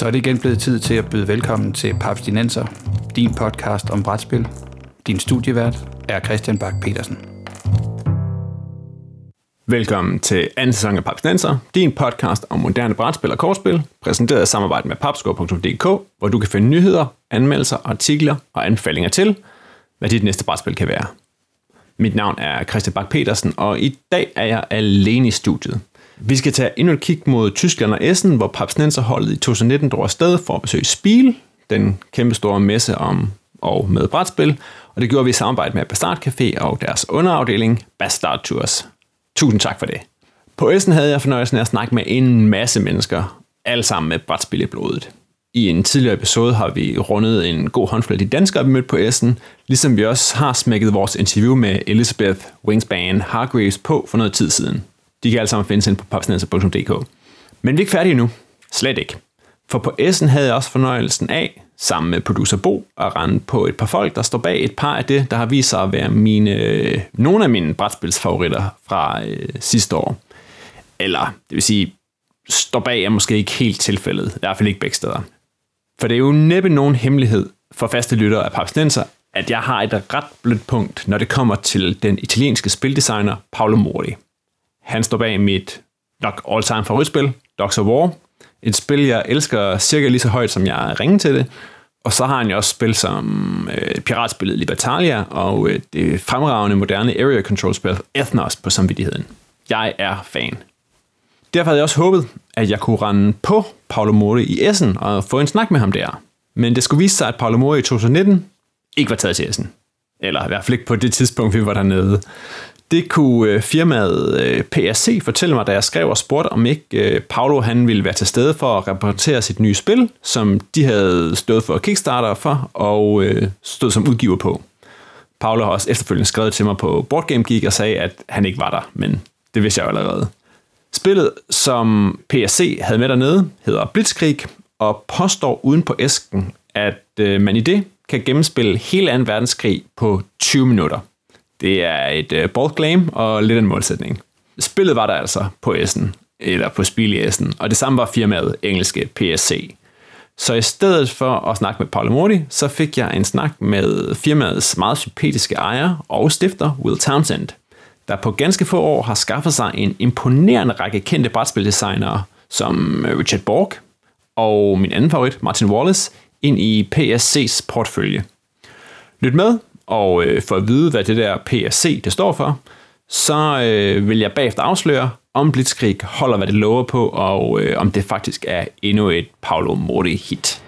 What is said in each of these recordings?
Så er det igen blevet tid til at byde velkommen til Papstinenser, din podcast om brætspil. Din studievært er Christian Bak petersen Velkommen til anden sæson af Papstinenser, din podcast om moderne brætspil og kortspil, præsenteret i samarbejde med papscore.dk, hvor du kan finde nyheder, anmeldelser, artikler og anbefalinger til, hvad dit næste brætspil kan være. Mit navn er Christian Bak petersen og i dag er jeg alene i studiet. Vi skal tage endnu et kig mod Tyskland og Essen, hvor Papsnenserholdet i 2019 drog afsted for at besøge Spiel, den kæmpestore messe om og med brætspil, og det gjorde vi i samarbejde med Bastard Café og deres underafdeling Bastard Tours. Tusind tak for det. På Essen havde jeg fornøjelsen af at snakke med en masse mennesker, alle sammen med brætspil i blodet. I en tidligere episode har vi rundet en god håndfuld af de danskere, vi mødte på Essen, ligesom vi også har smækket vores interview med Elizabeth Wingspan Hargreaves på for noget tid siden. De kan alle sammen findes ind på papsnenser.dk. Men vi er ikke færdige nu. Slet ikke. For på Essen havde jeg også fornøjelsen af, sammen med producer Bo, at rende på et par folk, der står bag et par af det, der har vist sig at være mine, øh, nogle af mine brætspilsfavoritter fra øh, sidste år. Eller, det vil sige, står bag er måske ikke helt tilfældet, i hvert fald ikke begge steder. For det er jo næppe nogen hemmelighed for faste lyttere af Papstenser, at jeg har et ret blødt punkt, når det kommer til den italienske spildesigner Paolo Mori. Han står bag mit nok all-time favoritspil, Dogs of War. Et spil, jeg elsker cirka lige så højt, som jeg ringer til det. Og så har han jo også spil som øh, piratspillet Libertalia og øh, det fremragende moderne area control spil Ethnos på samvittigheden. Jeg er fan. Derfor havde jeg også håbet, at jeg kunne rende på Paolo Mori i Essen og få en snak med ham der. Men det skulle vise sig, at Paolo Mori i 2019 ikke var taget til Essen. Eller i hvert fald ikke på det tidspunkt, vi var dernede. Det kunne øh, firmaet øh, PSC fortælle mig, da jeg skrev og spurgte, om ikke øh, Paolo han ville være til stede for at rapportere sit nye spil, som de havde stået for Kickstarter for og stod som udgiver på. Paolo har også efterfølgende skrevet til mig på Boardgame Geek og sagde, at han ikke var der, men det vidste jeg jo allerede. Spillet, som PSC havde med dernede, hedder Blitzkrieg og påstår uden på æsken, at man i det kan gennemspille hele 2. verdenskrig på 20 minutter. Det er et uh, bold claim og lidt en målsætning. Spillet var der altså på S'en, eller på Spil i S'en, og det samme var firmaet engelske PSC. Så i stedet for at snakke med Paolo Morty, så fik jeg en snak med firmaets meget sympatiske ejer og stifter, Will Townsend, der på ganske få år har skaffet sig en imponerende række kendte brætspildesignere, som øh, Richard Borg og min anden favorit, Martin Wallace, ind i PSC's portfølje. Lyt med, og øh, for at vide, hvad det der PSC det står for, så øh, vil jeg bagefter afsløre, om Blitzkrieg holder, hvad det lover på, og øh, om det faktisk er endnu et Paolo Mori-hit.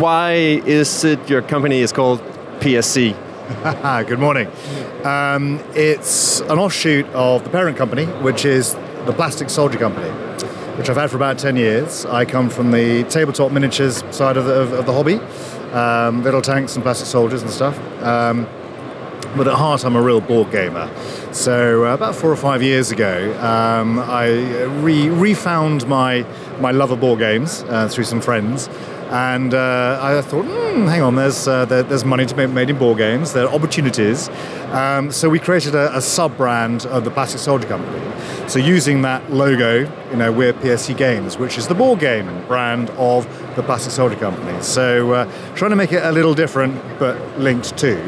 Why is it your company is called PSC? Good morning. Um, it's an offshoot of the parent company, which is the Plastic Soldier Company. Which I've had for about 10 years. I come from the tabletop miniatures side of the, of, of the hobby, um, little tanks and plastic soldiers and stuff. Um, but at heart, I'm a real board gamer. So uh, about four or five years ago, um, I re- refound my my love of board games uh, through some friends, and uh, I thought, hmm, hang on, there's uh, there, there's money to be made in board games. There are opportunities. Um, so we created a, a sub brand of the Plastic Soldier Company. So using that logo, you know, we're PSC Games, which is the board game brand of the Plastic Soldier Company. So uh, trying to make it a little different, but linked to.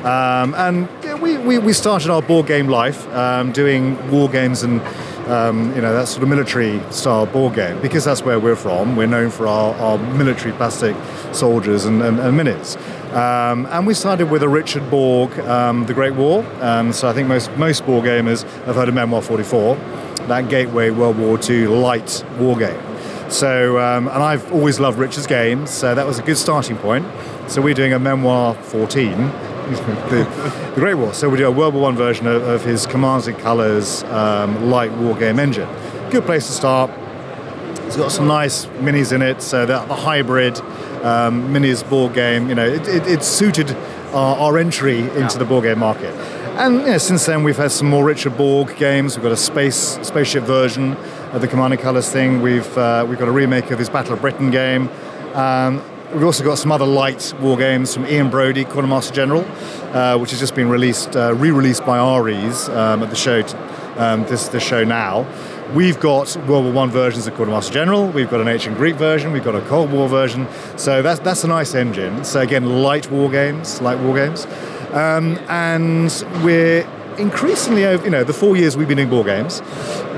Um, and we, we, we, started our board game life um, doing war games and um, you know, that sort of military style board game because that's where we're from. We're known for our, our military plastic soldiers and, and, and minis. Um, and we started with a Richard Borg, um, The Great War. So I think most, most board gamers have heard of Memoir 44, that gateway World War II light war game. So, um, and I've always loved Richard's games, so that was a good starting point. So we're doing a Memoir 14, the, Great War. So we do a World War One version of, of his Commands and Colours um, light war game engine. Good place to start. It's got some nice minis in it, so the, the hybrid um, minis board game, you know, it, it, it suited our, our, entry into yeah. the board game market. And you know, since then, we've had some more Richard Borg games. We've got a space spaceship version of the Command and Colours thing. We've uh, we've got a remake of his Battle of Britain game. Um, We've also got some other light war games from Ian Brody, Quartermaster General, uh, which has just been released, uh, re-released by Ares um, at the show t- um, this this show now. We've got World War One versions of Quartermaster General. We've got an ancient Greek version. We've got a Cold War version. So that's that's a nice engine. So again, light war games, light war games, um, and we're increasingly over. You know, the four years we've been doing war games,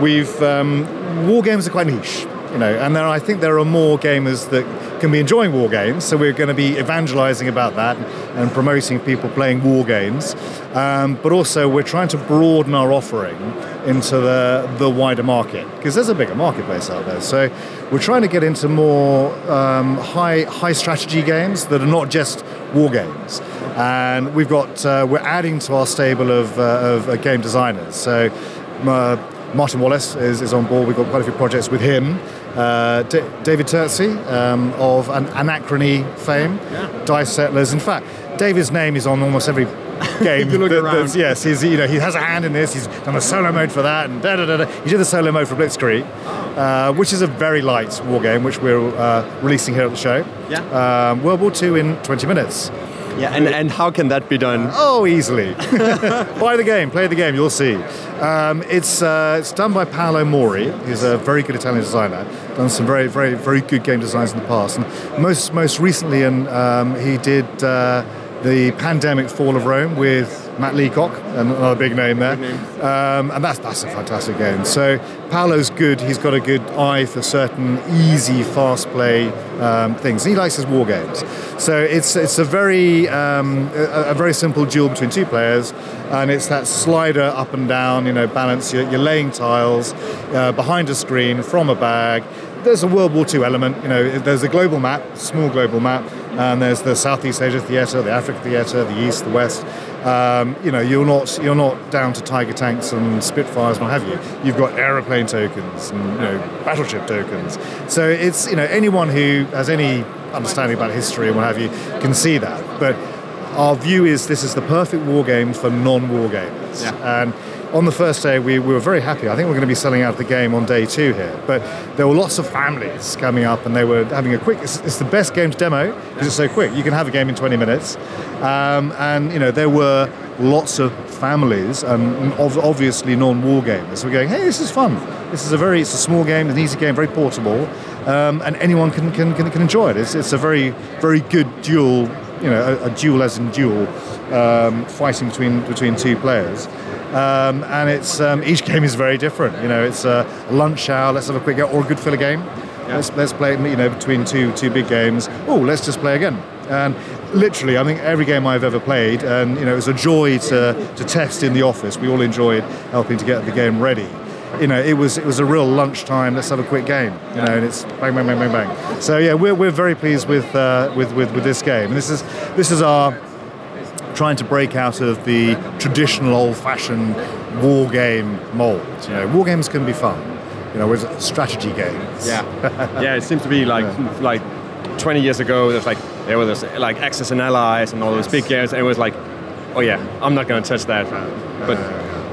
we've um, war games are quite niche. You know, and there I think there are more gamers that can be enjoying war games. So we're going to be evangelizing about that and promoting people playing war games. Um, but also we're trying to broaden our offering into the, the wider market because there's a bigger marketplace out there. So we're trying to get into more um, high high strategy games that are not just war games. And we've got uh, we're adding to our stable of, uh, of uh, game designers. So. Uh, Martin Wallace is, is on board. We've got quite a few projects with him. Uh, D- David Turczi um, of an- Anachrony fame, Yeah. Dice Settlers. In fact, David's name is on almost every game. You look that- around. yes, he's, you know, he has a hand in this. He's done the solo mode for that, and da da da da. He did the solo mode for Blitzkrieg, uh, which is a very light war game, which we're uh, releasing here at the show. Yeah. Um, World War II in 20 minutes. Yeah, and, and how can that be done? Oh, easily. Buy the game, play the game, you'll see. Um, it's, uh, it's done by Paolo Mori, who's a very good Italian designer. Done some very, very, very good game designs in the past. And most, most recently, and um, he did uh, the Pandemic Fall of Rome with Matt Leacock, another big name there. Um, and that's, that's a fantastic game. So Paolo's good. He's got a good eye for certain easy, fast play um, things. He likes his war games. So it's it's a very um, a, a very simple duel between two players, and it's that slider up and down. You know, balance. You're, you're laying tiles uh, behind a screen from a bag. There's a World War II element. You know, there's a global map, small global map, and there's the Southeast Asia theatre, the Africa theatre, the East, the West. Um, you know, you're not you're not down to Tiger tanks and Spitfires and what have you. You've got aeroplane tokens and you know battleship tokens. So it's you know anyone who has any understanding about history and what have you can see that. But our view is this is the perfect war game for non-war gamers. And on the first day, we, we were very happy. I think we're going to be selling out the game on day two here. But there were lots of families coming up, and they were having a quick. It's, it's the best game to demo because it's so quick. You can have a game in 20 minutes, um, and you know there were lots of families and obviously non-war gamers. We're going, hey, this is fun. This is a very, it's a small game, an easy game, very portable, um, and anyone can, can, can, can enjoy it. It's, it's a very, very good duel. You know, a, a duel as in duel, um, fighting between between two players. Um, and it's um, each game is very different. You know, it's a lunch hour. Let's have a quick go, or a good filler game. Let's let's play. You know, between two two big games. Oh, let's just play again. And literally, I think every game I've ever played, and you know, it was a joy to to test in the office. We all enjoyed helping to get the game ready. You know, it was it was a real lunchtime. Let's have a quick game. You know, and it's bang bang bang bang bang. So yeah, we're, we're very pleased with, uh, with with with this game. And this is this is our trying to break out of the traditional old-fashioned war game mold. You know, war games can be fun. You know, with strategy games. Yeah, yeah. It seems to be like like 20 years ago. There's like there was like Axis and Allies and all those big games, and it was like, oh yeah, I'm not gonna touch that. But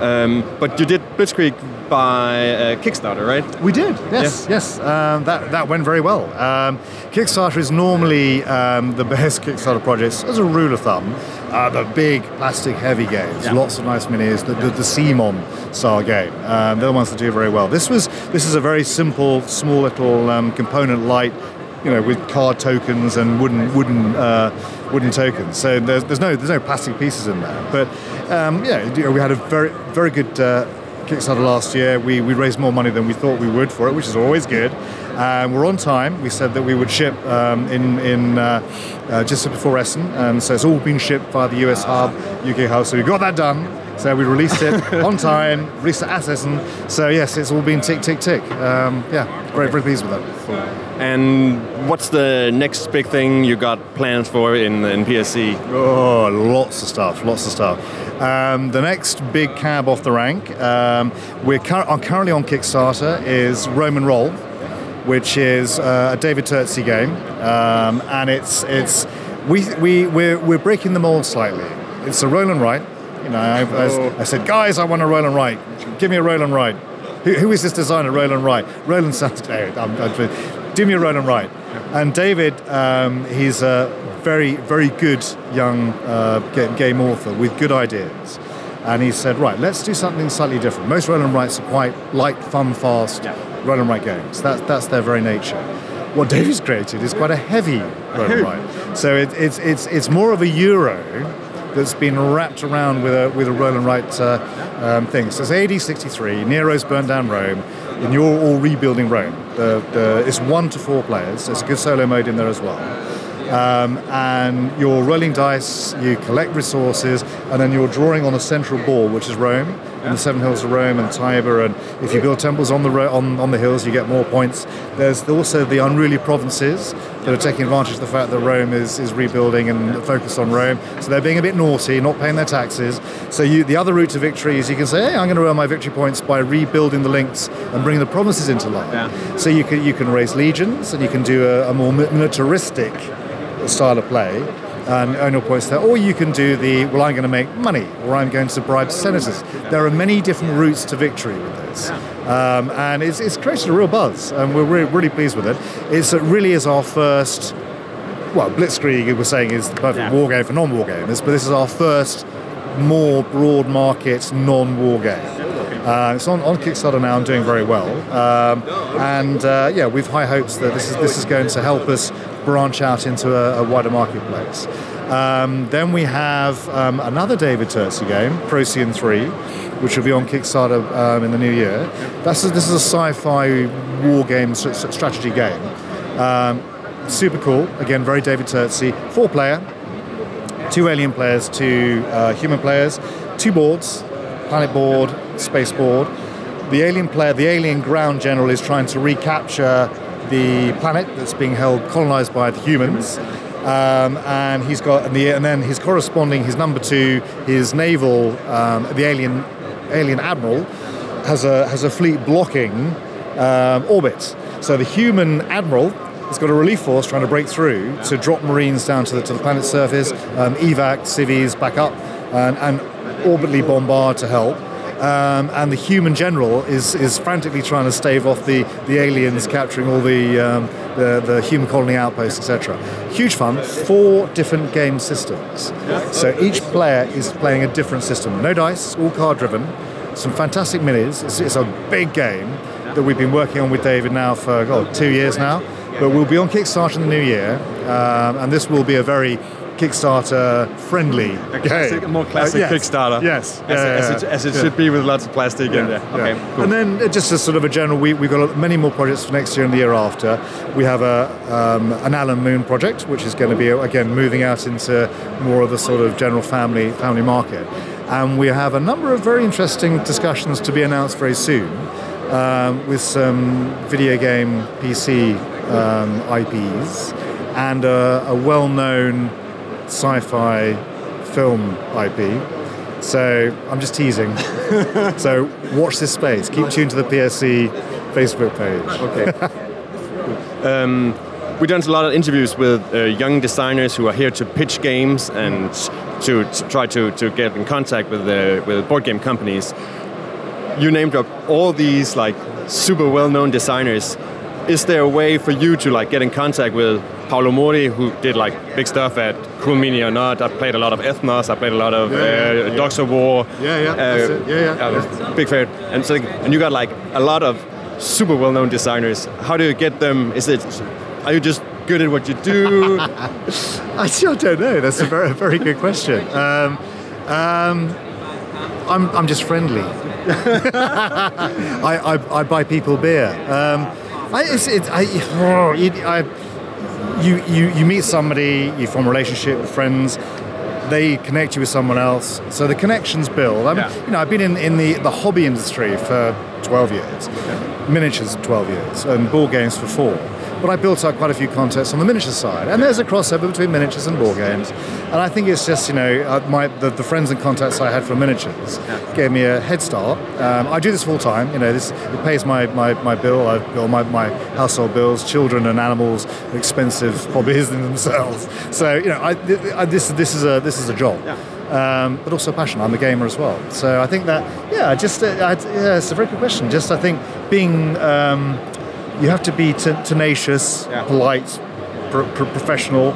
um, but you did Blitzkrieg by uh, Kickstarter, right? We did, yes, yes. Um, that that went very well. Um, Kickstarter is normally um, the best Kickstarter projects, as a rule of thumb, are the big plastic heavy games. Yeah. Lots of nice minis. The, the, the CMON style game. Um, they're the ones that do very well. This was this is a very simple, small little um, component light. You know, with card tokens and wooden wooden uh, wooden tokens. So there's, there's no there's no plastic pieces in there. But um, yeah, you know, we had a very very good. Uh, Kickstarter last year. We, we raised more money than we thought we would for it, which is always good. Um, we're on time. We said that we would ship um, in, in uh, uh, just before Essen, and so it's all been shipped via the US hub, UK hub. So we got that done. So we released it on time, released it at Essen. So yes, it's all been tick, tick, tick. Um, yeah, very, very pleased with that. And what's the next big thing you got plans for in in PSC? Oh, lots of stuff, lots of stuff. Um, the next big cab off the rank, um, we're cur- are currently on Kickstarter, is Rome & Roll, which is uh, a David Turczi game, um, and it's it's we we we're, we're breaking the mold slightly. It's a roll and write. You know, I, I, I said, guys, I want a roll and write. Give me a roll and write. Who, who is this designer, Roland Wright? Roland sounds. I'm, I'm, do me a Roland Wright. And David, um, he's a very, very good young uh, game author with good ideas. and he said, right, let's do something slightly different. Most roll and writes are quite light, fun, fast roll and write games. That's that's their very nature. What David's created is quite a heavy roll and write. So it, it's it's it's more of a euro that's been wrapped around with a with a roll and write uh, um, thing. So it's AD 63. Nero's burned down Rome, and you're all rebuilding Rome. The, the, it's one to four players. There's a good solo mode in there as well. Um, and you're rolling dice, you collect resources, and then you're drawing on a central ball, which is Rome, and the seven hills of Rome and Tiber. And if you build temples on the on, on the hills, you get more points. There's also the unruly provinces that are taking advantage of the fact that Rome is, is rebuilding and focused on Rome. So they're being a bit naughty, not paying their taxes. So you, the other route to victory is you can say, hey, I'm going to earn my victory points by rebuilding the links and bringing the promises into line. So you can you can raise legions and you can do a, a more militaristic style of play and earn your points there. Or you can do the, well, I'm going to make money, or I'm going to bribe senators. There are many different routes to victory with this. Um, and it's, it's created a real buzz, and we're really, really pleased with it. It's, it really is our first, well, Blitzkrieg, we're saying, is the perfect war game for non war gamers, but this is our first more broad market non war game. Uh, it's on, on Kickstarter now and doing very well. Um, and uh, yeah, we've high hopes that this is, this is going to help us branch out into a, a wider marketplace. Um, then we have um, another David Turczi game, Procyon 3, which will be on Kickstarter um, in the new year. That's a, this is a sci-fi war game strategy game. Um, super cool. Again, very David Turczi. Four player, two alien players, two uh, human players, two boards, planet board, space board. The alien player, the alien ground general, is trying to recapture the planet that's being held colonized by the humans. Um, and he's got and, the, and then his corresponding his number two his naval um, the alien alien admiral has a has a fleet blocking um, orbit so the human admiral has got a relief force trying to break through to drop marines down to the, to the planet's surface um, evac civis back up and, and orbitally bombard to help um, and the human general is, is frantically trying to stave off the, the aliens capturing all the, um, the, the human colony outposts, etc. Huge fun, four different game systems. So each player is playing a different system. No dice, all card driven, some fantastic minis. It's, it's a big game that we've been working on with David now for God, two years now. But we'll be on Kickstarter in the new year, um, and this will be a very Kickstarter friendly Classic, game. more classic Uh, yes. Kickstarter. Yes, as, Yeah, it- as yeah, it, as it yeah. should be with lots of plastic in there. Okay, Yeah. cool. And then uh, just as sort of a general, we, we've got many more projects for next year and the year after. We have a, um, an Alan Moon project, which is going to be, again, moving out into more of the sort of general family, family market. And we have a number of very interesting discussions to be announced very soon um, with some video game PC um, IPs and a, a well-known sci-fi film IP. So I'm just teasing. so watch this space. Keep tuned to the PSC Facebook page. Okay. um, we've done a lot of interviews with uh, young designers who are here to pitch games and to, to try to, to get in contact with the with board game companies. You named up all these like super well-known designers. Is there a way for you to like get in contact with Paolo Mori, who did like big stuff at Cool Mini or Not? I played a lot of Ethnos. I played a lot of Yeah, uh, yeah, yeah. Dogs of War. Yeah, yeah, it. Yeah, yeah. uh, Big fan. And so, and you got like a lot of super well-known designers. How do you get them? Is it? Are you just good at what you do? I still don't know. That's a very, very good question. Um, um, I'm, I'm just friendly. I, I, I buy people beer. Um, I, it's, it, I, oh, I, you, you, you meet somebody, you form a relationship with friends, they connect you with someone else. So the connections build. I'm, Yeah. you know, I've been in, in the, the hobby industry for 12 years, miniatures 12 years, and board games for four. But I built up quite a few contacts on the miniature side, and there's a crossover between miniatures and board games. And I think it's just you know uh, my the, the friends and contacts I had for miniatures gave me a head start. Um, I do this full time. You know, this it pays my, my, my bill. I bill my, my household bills. Children and animals, are expensive hobbies in themselves. So you know, I, I, this this is a this is a job. Um, but also passion. I'm a gamer as well, so I think that yeah, just uh, I, yeah, it's a very good question. Just I think being um, you have to be t- tenacious, polite, pr- pr- professional,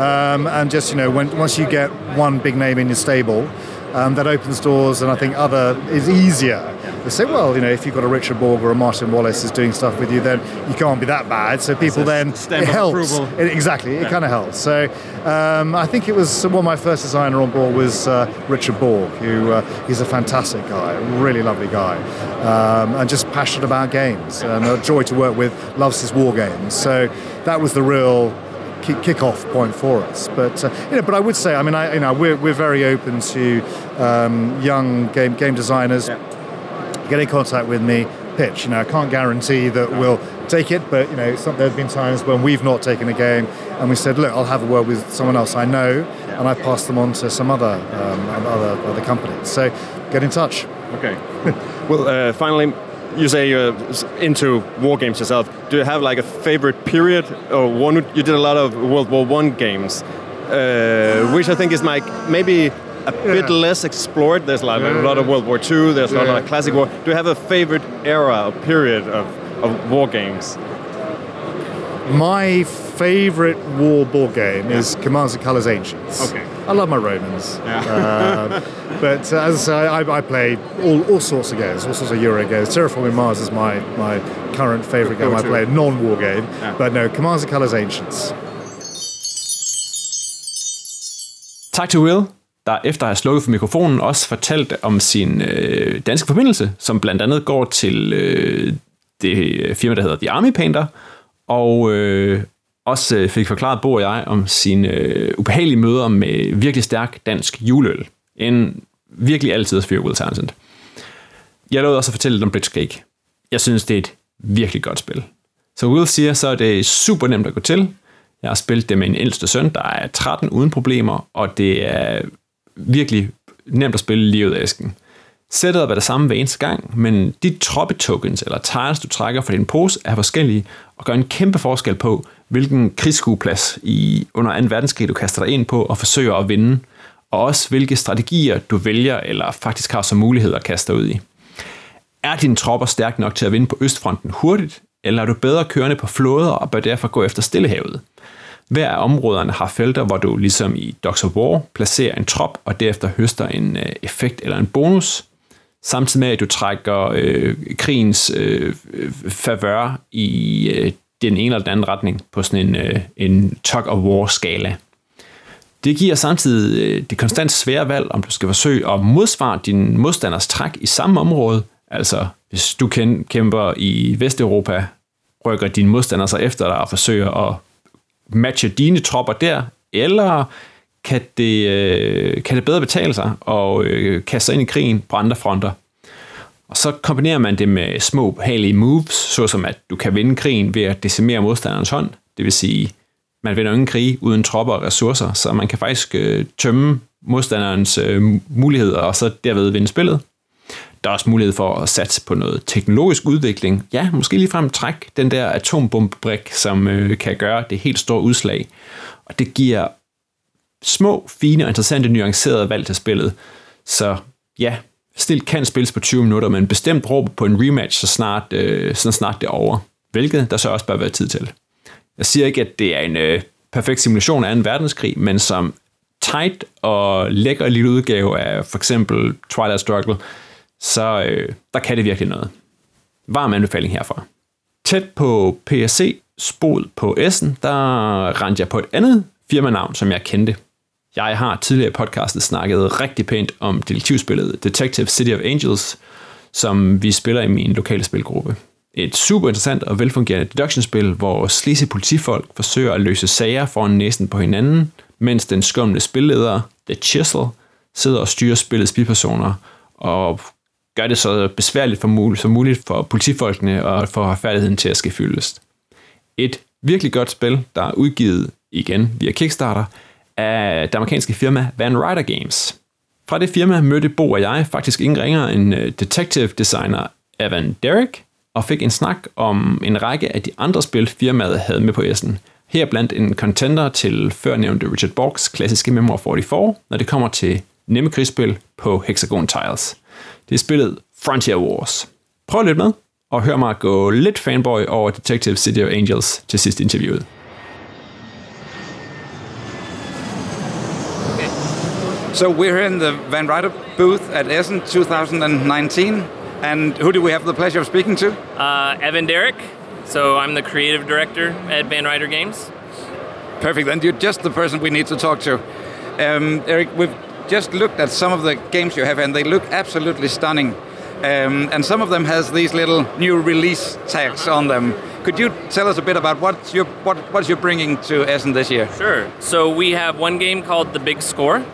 um, and just you know when once you get one big name in your stable, um, that opens doors, and I think other is easier. They say, well, you know, if you've got a Richard Borg or a Martin Wallace is doing stuff with you, then you can't be that bad. So people then it helps. It- exactly, it kind of helps. So um, I think it was one of my first designer on board was uh, Richard Borg, who uh, he's a fantastic guy, really lovely guy, um, and just passionate about games and a joy to work with. Loves his war games. So that was the real kick- kick-off point for us. But uh, you know, but I would say, I mean, I, you know, we're, we're very open to um, young game game designers get in contact with me, pitch. You know, I can't guarantee that we'll take it, but you know, some, there have been times when we've not taken a game, and we said, look, I'll have a word with someone else I know, and I pass them on to some other um, other other companies. So get in touch. Okay. well, uh, finally, you say you're into war games yourself. Do you have like a favorite period or one? You did a lot of World War One games, uh, which I think is like maybe a bit less explored. There's like a lot of World War Two. There's a lot Yeah. of classic war. Do you have a favorite era or period of, of war games? My favorite war board game is Commands and Colors Ancients. Okay. I love my Romans. But uh, as I say, I, I play all, all sorts of games, all sorts of Euro games. Terraforming Mars is my, my current favourite game I play, a non-war game. But no, Commands and Colors Ancients. Tak til Will, der efter at have slukket for mikrofonen også fortalte om sin øh, danske forbindelse, som blandt andet går til øh, det øh, firma, der hedder The Army Painter, og øh, også øh, fik forklaret Bo og jeg om sine øh, ubehagelige møder med virkelig stærk dansk juleøl. En virkelig altid fyr Will Townsend. Jeg lovede også at fortælle lidt om Blitzkrieg. Jeg synes, det er et virkelig godt spil. Så Will siger, så er det super nemt at gå til. Jeg har spillet det med en ældste søn, der er 13 uden problemer, og det er virkelig nemt at spille lige ud af æsken. Sættet er det samme hver eneste gang, men de troppetokens eller tiles, du trækker fra din pose, er forskellige og gør en kæmpe forskel på, hvilken krigsskueplads i under 2. verdenskrig du kaster dig ind på og forsøger at vinde, og også hvilke strategier du vælger eller faktisk har som mulighed at kaste dig ud i. Er dine tropper stærke nok til at vinde på Østfronten hurtigt, eller er du bedre kørende på flåder og bør derfor gå efter Stillehavet? Hver af områderne har felter, hvor du ligesom i Dogs of War placerer en trop og derefter høster en øh, effekt eller en bonus, samtidig med at du trækker øh, krigens øh, favør i øh, den ene eller den anden retning på sådan en, øh, en tug of war skala. Det giver samtidig øh, det konstant svære valg, om du skal forsøge at modsvare din modstanders træk i samme område. Altså, hvis du kæmper i Vesteuropa, rykker din modstander sig efter dig og forsøger at matche dine tropper der, eller kan det, øh, kan det bedre betale sig og øh, kaste sig ind i krigen på andre fronter. Og så kombinerer man det med små behagelige moves, såsom at du kan vinde krigen ved at decimere modstanderens hånd. Det vil sige, man vinder ingen krig uden tropper og ressourcer, så man kan faktisk øh, tømme modstanderens øh, muligheder og så derved vinde spillet. Der er også mulighed for at satse på noget teknologisk udvikling. Ja, måske ligefrem træk den der atombombebrik, som øh, kan gøre det helt store udslag. Og det giver små, fine og interessante nuancerede valg til spillet. Så ja, stil kan spilles på 20 minutter, men bestemt råb på en rematch, så snart, øh, så snart det er over. Hvilket der så også bør være tid til. Jeg siger ikke, at det er en øh, perfekt simulation af en verdenskrig, men som tight og lækker lille udgave af for eksempel Twilight Struggle, så øh, der kan det virkelig noget. Varm anbefaling herfra. Tæt på PSC, spod på S'en, der rendte jeg på et andet firmanavn, som jeg kendte. Jeg har tidligere i podcastet snakket rigtig pænt om detektivspillet Detective City of Angels, som vi spiller i min lokale spilgruppe. Et super interessant og velfungerende deduction-spil, hvor sleazy politifolk forsøger at løse sager foran næsen på hinanden, mens den skumle spilleder, The Chisel, sidder og styrer spillets bipersoner og gør det så besværligt for muligt, som muligt for politifolkene og for at færdigheden til at ske fyldest. Et virkelig godt spil, der er udgivet igen via Kickstarter af det amerikanske firma Van Ryder Games. Fra det firma mødte Bo og jeg faktisk ingen ringere end øh, detective designer Evan Derrick, og fik en snak om en række af de andre spil, firmaet havde med på S'en. Her blandt en contender til førnævnte Richard Borgs klassiske Memoir 44, når det kommer til nemme krigsspil på Hexagon Tiles. Det er spillet Frontier Wars. Prøv lidt med, og hør mig gå lidt fanboy over Detective City of Angels til sidst i interviewet. So we're in the Van Ryder booth at Essen 2019. And who do we have the pleasure of speaking to? Uh, Evan Derrick. So I'm the creative director at Van Ryder Games. Perfect. And you're just the person we need to talk to. Um, Eric, we've just looked at some of the games you have, and they look absolutely stunning. Um, and some of them has these little new release tags on them. Could you tell us a bit about what you're, what, what you're bringing to Essen this year? Sure. So we have one game called The Big Score.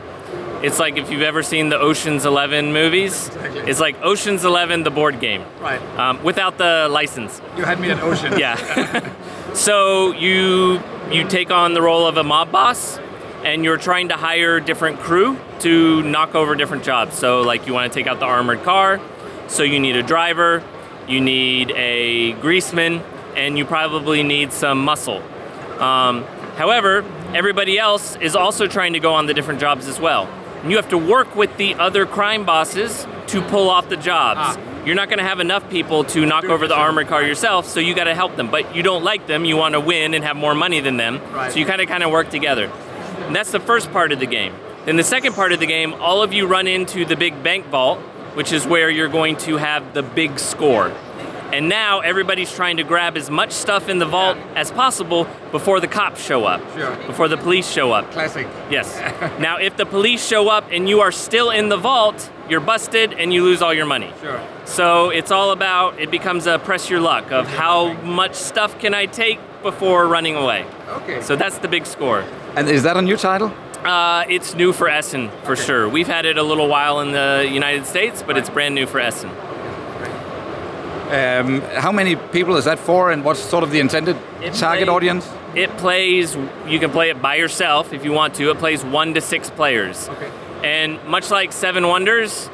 It's like if you've ever seen the Ocean's Eleven movies. It's like Ocean's Eleven, the board game. Right. Um, without the license. You had me at Ocean. Yeah. so you you take on the role of a mob boss, and you're trying to hire different crew to knock over different jobs. So like you want to take out the armored car, so you need a driver, you need a greaseman, and you probably need some muscle. Um, however, everybody else is also trying to go on the different jobs as well. And you have to work with the other crime bosses to pull off the jobs. You're not going to have enough people to knock over the armored car yourself, so you got to help them. But you don't like them; you want to win and have more money than them. So you kind of kind of work together. And that's the first part of the game. Then the second part of the game, all of you run into the big bank vault, which is where you're going to have the big score. And now everybody's trying to grab as much stuff in the vault as possible before the cops show up. Sure. Before the police show up. Classic. Yes. now, if the police show up and you are still in the vault, you're busted and you lose all your money. Sure. So it's all about, it becomes a press your luck of how much stuff can I take before running away. Okay. So that's the big score. And is that a new title? Uh, it's new for Essen for sure. We've had it a little while in the United States, but it's brand new for Essen. Um, how many people is that for, and what's sort of the intended It target play- audience? It plays, you can play it by yourself if you want to. It plays one to six players. Okay. And much like Seven Wonders,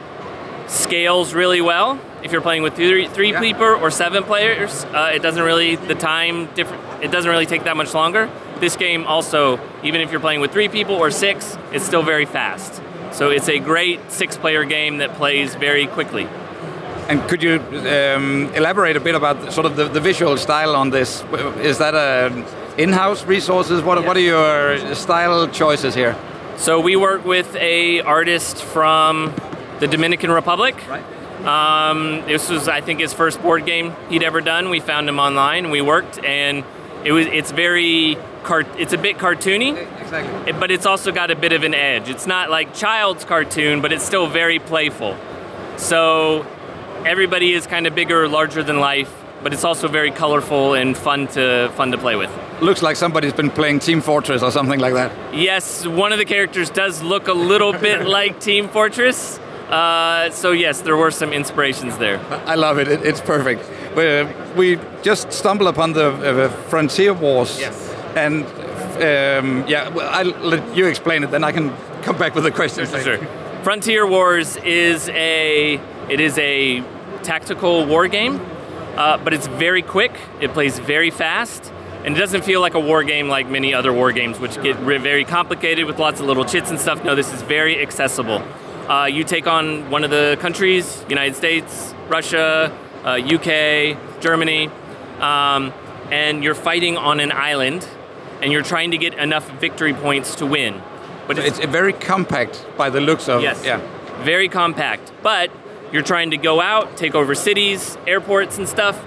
scales really well. If you're playing with three, three Yeah. people or seven players, uh, it doesn't really, the time different, it doesn't really take that much longer. This game also, even if you're playing with three people or six, it's still very fast. So it's a great six player game that plays very quickly. And could you um, elaborate a bit about sort of the, the visual style on this? Is that a in-house resources? What, what are your style choices here? So we work with a artist from the Dominican Republic. Right. Um, this was, I think, his first board game he'd ever done. We found him online. We worked, and it was. It's very. Cart- it's a bit cartoony, Exactly. but it's also got a bit of an edge. It's not like child's cartoon, but it's still very playful. So everybody is kind of bigger, larger than life, but it's also very colorful and fun to fun to play with. Looks like somebody's been playing Team Fortress or something like that. Yes, one of the characters does look a little bit like Team Fortress. Uh, so yes, there were some inspirations there. I love it. it it's perfect. We, we just stumbled upon the uh, Frontier Wars. Yes. And um, yeah, well, I'll let you explain it, then I can come back with the questions. Sure. Frontier Wars is a it is a tactical war game, uh, but it's very quick. It plays very fast, and it doesn't feel like a war game like many other war games, which get very complicated with lots of little chits and stuff. No, this is very accessible. Uh, you take on one of the countries: United States, Russia, uh, UK, Germany, um, and you're fighting on an island, and you're trying to get enough victory points to win. But It's very compact by the looks of Yes. Yeah. Very compact. But you're trying to go out, take over cities, airports, and stuff.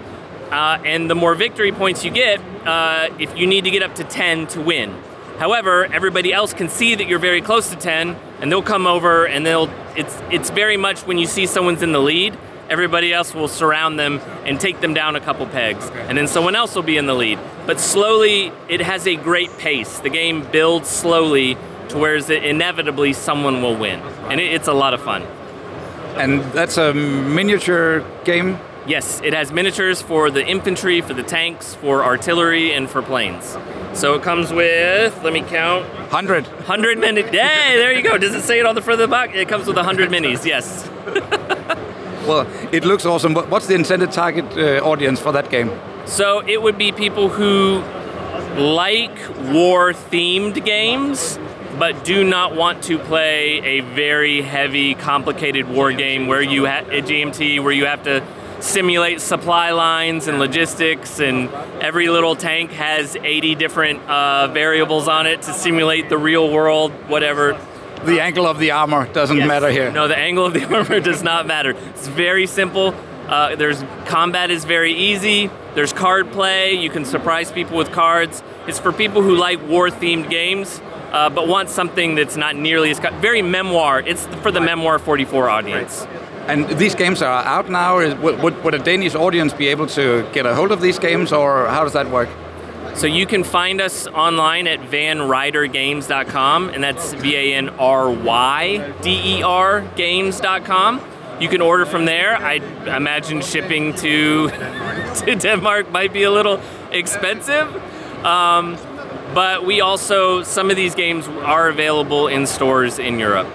Uh, and the more victory points you get, uh, if you need to get up to 10 to win. However, everybody else can see that you're very close to 10, and they'll come over, and they'll. It's it's very much when you see someone's in the lead, everybody else will surround them and take them down a couple pegs, and then someone else will be in the lead. But slowly, it has a great pace. The game builds slowly to where inevitably someone will win, and it, it's a lot of fun. And that's a miniature game. Yes, it has miniatures for the infantry, for the tanks, for artillery, and for planes. So it comes with, let me count, 100. 100 minis. Yay, there you go. Does it say it on the front of the box? It comes with 100 minis, yes. Well, it looks awesome. What- What's the intended target uh, audience for that game? So it would be people who like war themed games, but do not want to play a very heavy, complicated war game where you have a GMT where you have to simulate supply lines and logistics, and every little tank has 80 different uh, variables on it to simulate the real world, whatever. The angle of the armor doesn't Yes. matter here. No, the angle of the armor does not matter. It's very simple. Uh, there's combat is very easy. There's card play. You can surprise people with cards. It's for people who like war-themed games, uh, but want something that's not nearly as co- very memoir. It's for the memoir 44 audience. And these games are out now. Would, would, would a Danish audience be able to get a hold of these games, or how does that work? So you can find us online at vanrydergames.com, and that's V A N R Y D E R games.com. You can order from there. I imagine shipping to to Denmark might be a little expensive. Um, but we also some of these games are available in stores in Europe.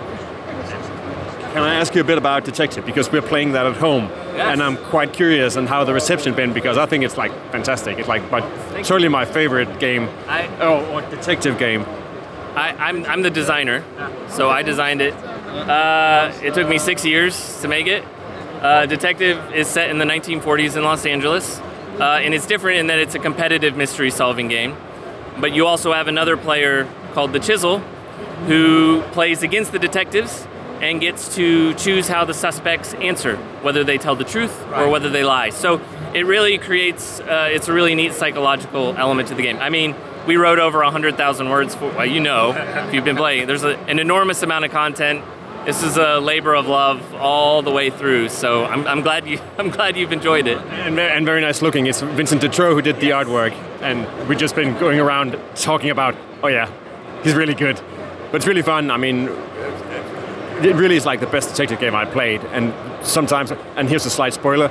Can I ask you a bit about Detective? Because we're playing that at home. Yes. And I'm quite curious on how the reception been because I think it's like fantastic. It's like my, certainly my favorite game. I- oh, or detective game. I, I'm, I'm the designer, so I designed it. Uh, it took me six years to make it. Uh, Detective is set in the 1940s in Los Angeles, uh, and it's different in that it's a competitive mystery solving game. But you also have another player called the Chisel who plays against the detectives and gets to choose how the suspects answer, whether they tell the truth or whether they lie. So it really creates, uh, it's a really neat psychological element to the game. I mean, we wrote over 100,000 words for, well, you know, if you've been playing. There's a, an enormous amount of content. This is a labor of love all the way through. So I'm, I'm glad you, I'm glad you've enjoyed it. And, and very nice looking. It's Vincent Dutrait who did the artwork. And we've just been going around talking about, oh yeah, he's really good. But it's really fun. I mean, it really is like the best detective game I played. And sometimes, and here's a slight spoiler,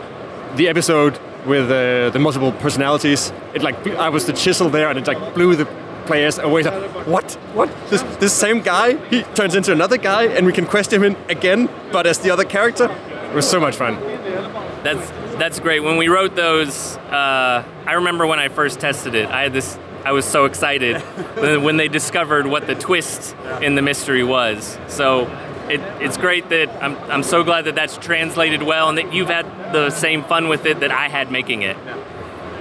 the episode with uh, the multiple personalities, it like I was the chisel there, and it like blew the players away. What? What? This this same guy? He turns into another guy, and we can question him in again, but as the other character. It was so much fun. That's that's great. When we wrote those, uh, I remember when I first tested it. I had this. I was so excited when they discovered what the twist in the mystery was. So it, it's great that I'm, I'm so glad that that's translated well and that you've had the same fun with it that I had making it.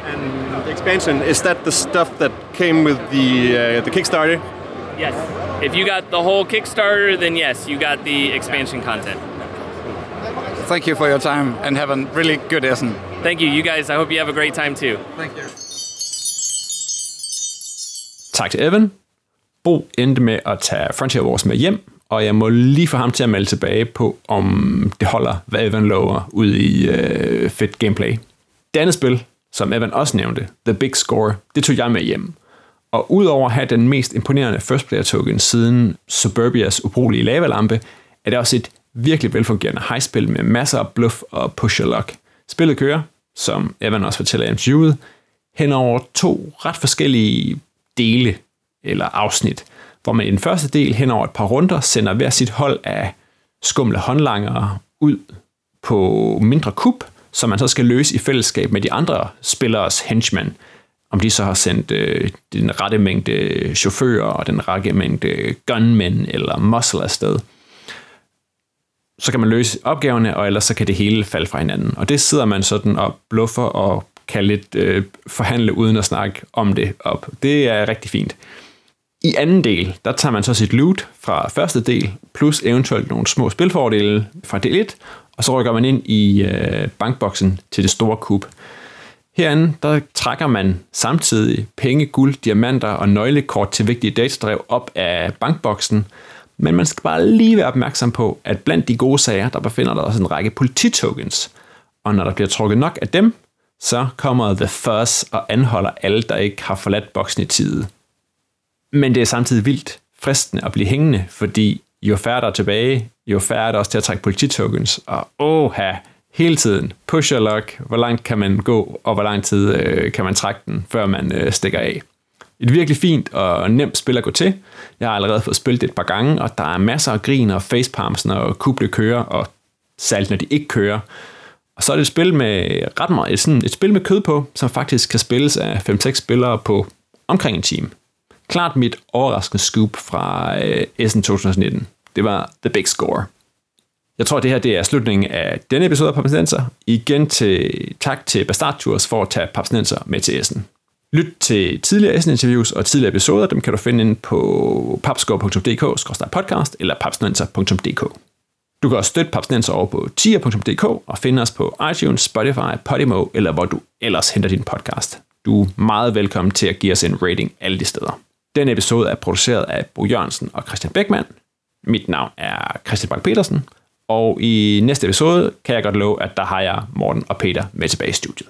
And the expansion is that the stuff that came with the uh, the Kickstarter? Yes. If you got the whole Kickstarter, then yes, you got the expansion content. Thank you for your time and have a really good Essen. Thank you, you guys. I hope you have a great time too. Thank you. Tak til Evan. Bo endte med at tage Frontier Wars med hjem, og jeg må lige få ham til at melde tilbage på, om det holder, hvad Evan lover, ud i øh, fedt gameplay. Det andet spil, som Evan også nævnte, The Big Score, det tog jeg med hjem. Og udover at have den mest imponerende first player token siden Suburbias ubrugelige lavalampe, er det også et virkelig velfungerende high-spil med masser af bluff og push og luck. Spillet kører, som Evan også fortæller i interviewet, hen over to ret forskellige dele eller afsnit, hvor man i den første del hen over et par runder sender hver sit hold af skumle håndlangere ud på mindre kub, som man så skal løse i fællesskab med de andre spilleres henchmen. Om de så har sendt øh, den rette mængde chauffører og den rette mængde gunmen eller muscle afsted. Så kan man løse opgaverne, og ellers så kan det hele falde fra hinanden. Og det sidder man sådan og bluffer og kan lidt øh, forhandle uden at snakke om det op. Det er rigtig fint. I anden del, der tager man så sit loot fra første del, plus eventuelt nogle små spilfordele fra del 1, og så rykker man ind i øh, bankboksen til det store kub. Herinde, der trækker man samtidig penge, guld, diamanter og nøglekort til vigtige datadrev op af bankboksen, men man skal bare lige være opmærksom på, at blandt de gode sager, der befinder der også en række polititokens. Og når der bliver trukket nok af dem, så kommer The Fuzz og anholder alle, der ikke har forladt boksen i tide. Men det er samtidig vildt fristende at blive hængende, fordi jo færre der er tilbage, jo færre er der også til at trække polititokens. Og oha, hele tiden, push og luck, hvor langt kan man gå, og hvor lang tid øh, kan man trække den, før man øh, stikker af. Et virkelig fint og nemt spil at gå til. Jeg har allerede fået spillet det et par gange, og der er masser af grin og facepalms, når kuble kører, og særligt når de ikke kører. Og så er det et spil med ret meget, et, sådan et spil med kød på, som faktisk kan spilles af 5-6 spillere på omkring en time. Klart mit overraskende scoop fra øh, Essen 2019. Det var The Big Score. Jeg tror, det her det er slutningen af denne episode af Papsnenser. Igen til tak til Bastard Tours for at tage Papsnenser med til Essen. Lyt til tidligere Essen-interviews og tidligere episoder. Dem kan du finde inde på papskov.dk-podcast eller papsnenser.dk. Du kan også støtte Papsnenser over på tier.dk og finde os på iTunes, Spotify, Podimo eller hvor du ellers henter din podcast. Du er meget velkommen til at give os en rating alle de steder. Den episode er produceret af Bo Jørgensen og Christian Beckmann. Mit navn er Christian Bang petersen og i næste episode kan jeg godt love, at der har jeg Morten og Peter med tilbage i studiet.